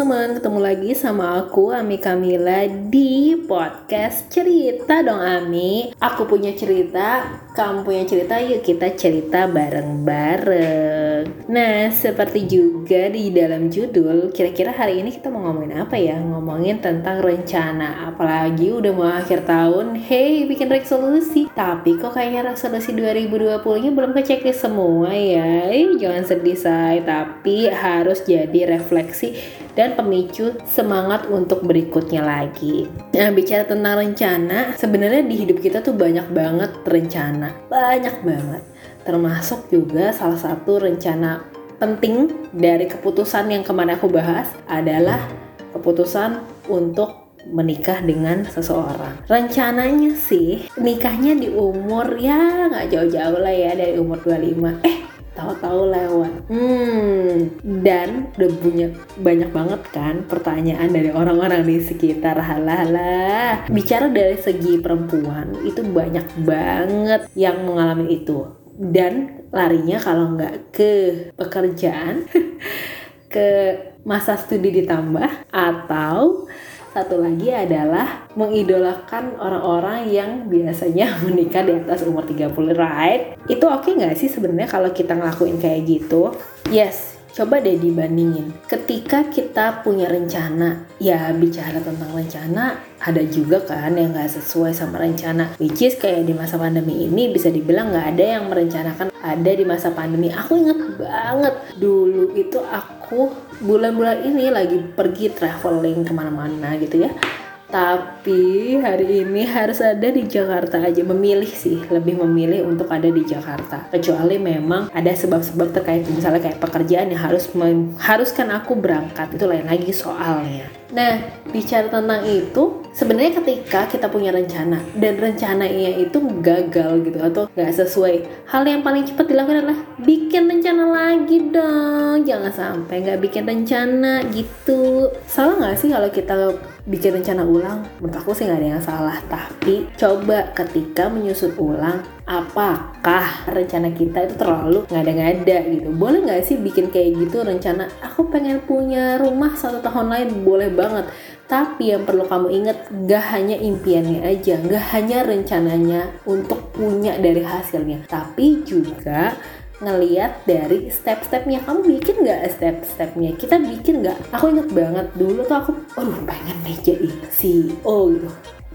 teman-teman, ketemu lagi sama aku Ami Kamila di podcast Cerita dong Ami. Aku punya cerita, kamu punya cerita, yuk kita cerita bareng-bareng. Nah, seperti juga di dalam judul, kira-kira hari ini kita mau ngomongin apa ya? Ngomongin tentang rencana, apalagi udah mau akhir tahun, hey bikin resolusi. Tapi kok kayaknya resolusi 2020-nya belum keceklis semua ya? Eh, jangan sedih say, tapi harus jadi refleksi dan pemicu semangat untuk berikutnya lagi. Nah, bicara tentang rencana, sebenarnya di hidup kita tuh banyak banget rencana, banyak banget. Termasuk juga salah satu rencana penting dari keputusan yang kemarin aku bahas adalah keputusan untuk menikah dengan seseorang. Rencananya sih nikahnya di umur ya nggak jauh-jauh lah ya dari umur 25. Eh tahu-tahu lewat. Hmm, dan udah punya banyak banget kan pertanyaan dari orang-orang di sekitar. Halah, bicara dari segi perempuan itu banyak banget yang mengalami itu. Dan larinya kalau nggak ke pekerjaan, ke masa studi ditambah atau satu lagi adalah mengidolakan orang-orang yang biasanya menikah di atas umur 30 right? Itu oke okay nggak sih sebenarnya kalau kita ngelakuin kayak gitu? Yes coba deh dibandingin. Ketika kita punya rencana ya bicara tentang rencana ada juga kan yang nggak sesuai sama rencana. Which is kayak di masa pandemi ini bisa dibilang nggak ada yang merencanakan ada di masa pandemi. Aku inget banget dulu itu aku bulan-bulan ini lagi pergi traveling ke mana-mana gitu ya tapi hari ini harus ada di Jakarta aja. Memilih sih lebih memilih untuk ada di Jakarta. Kecuali memang ada sebab-sebab terkait misalnya kayak pekerjaan yang harus mengharuskan aku berangkat. Itu lain lagi soalnya. Nah bicara tentang itu sebenarnya ketika kita punya rencana dan rencananya itu gagal gitu atau nggak sesuai hal yang paling cepat dilakukan adalah bikin rencana lagi dong. Jangan sampai nggak bikin rencana gitu. Salah nggak sih kalau kita bikin rencana ulang menurut aku sih nggak ada yang salah. Tapi coba ketika menyusun ulang apakah rencana kita itu terlalu ngada-ngada gitu? Boleh nggak sih bikin kayak gitu rencana? Aku pengen punya rumah satu tahun lain boleh banget. Tapi yang perlu kamu ingat gak hanya impiannya aja gak hanya rencananya untuk punya dari hasilnya. Tapi juga ngeliat dari step-stepnya. Kamu bikin nggak step-stepnya? Kita bikin nggak? Aku inget banget dulu tuh aku aduh pengen nih jadi CEO gitu.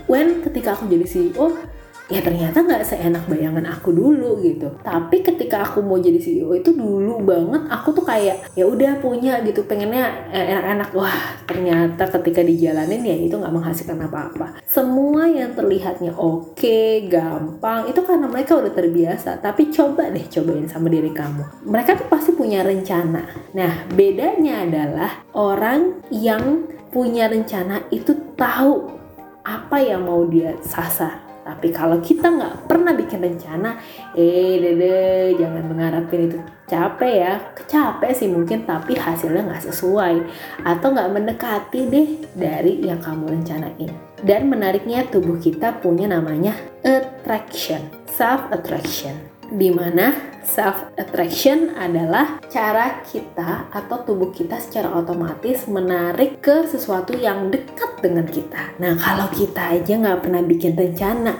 When ketika aku jadi CEO ya ternyata nggak seenak bayangan aku dulu gitu. Tapi ketika aku mau jadi CEO itu dulu banget aku tuh kayak ya udah punya gitu pengennya enak-enak. Wah ternyata ketika dijalanin ya itu nggak menghasilkan apa-apa. Semua yang terlihatnya oke gampang itu karena mereka udah terbiasa. Tapi coba deh cobain sama diri kamu. Mereka tuh pasti punya rencana. Nah bedanya adalah orang yang punya rencana itu tahu apa yang mau dia sasar tapi kalau kita nggak pernah bikin rencana, eh dede jangan mengharapkan itu capek ya. Capek sih mungkin tapi hasilnya nggak sesuai atau nggak mendekati deh dari yang kamu rencanain. Dan menariknya tubuh kita punya namanya attraction, self attraction. Di mana self attraction adalah cara kita atau tubuh kita secara otomatis menarik ke sesuatu yang dekat dengan kita. Nah kalau kita aja nggak pernah bikin rencana,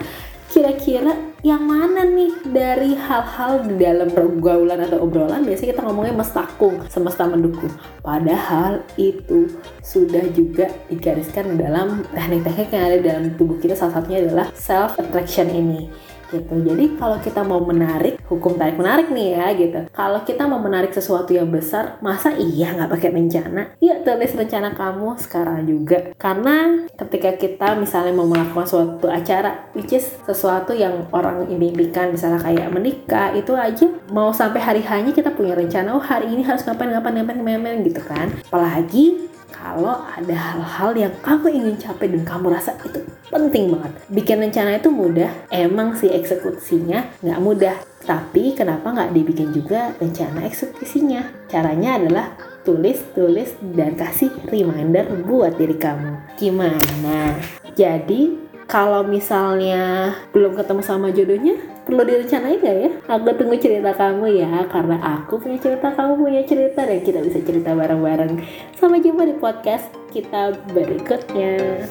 kira-kira yang mana nih dari hal-hal di dalam pergaulan atau obrolan biasanya kita ngomongnya mestakung, semesta mendukung. Padahal itu sudah juga digariskan dalam teknik-teknik yang ada dalam tubuh kita salah satunya adalah self attraction ini gitu. Jadi kalau kita mau menarik hukum tarik menarik nih ya gitu. Kalau kita mau menarik sesuatu yang besar, masa iya nggak pakai rencana? Iya tulis rencana kamu sekarang juga. Karena ketika kita misalnya mau melakukan suatu acara, which is sesuatu yang orang impikan, misalnya kayak menikah, itu aja mau sampai hari hanya kita punya rencana. Oh hari ini harus ngapain ngapain ngapain ngapain gitu kan. Apalagi kalau ada hal-hal yang kamu ingin capai dan kamu rasa itu penting banget. Bikin rencana itu mudah, emang sih eksekusinya nggak mudah. Tapi kenapa nggak dibikin juga rencana eksekusinya? Caranya adalah tulis, tulis, dan kasih reminder buat diri kamu. Gimana? Jadi kalau misalnya belum ketemu sama jodohnya, perlu direncanain gak ya? Aku tunggu cerita kamu ya, karena aku punya cerita, kamu punya cerita, dan kita bisa cerita bareng-bareng. Sampai jumpa di podcast kita berikutnya.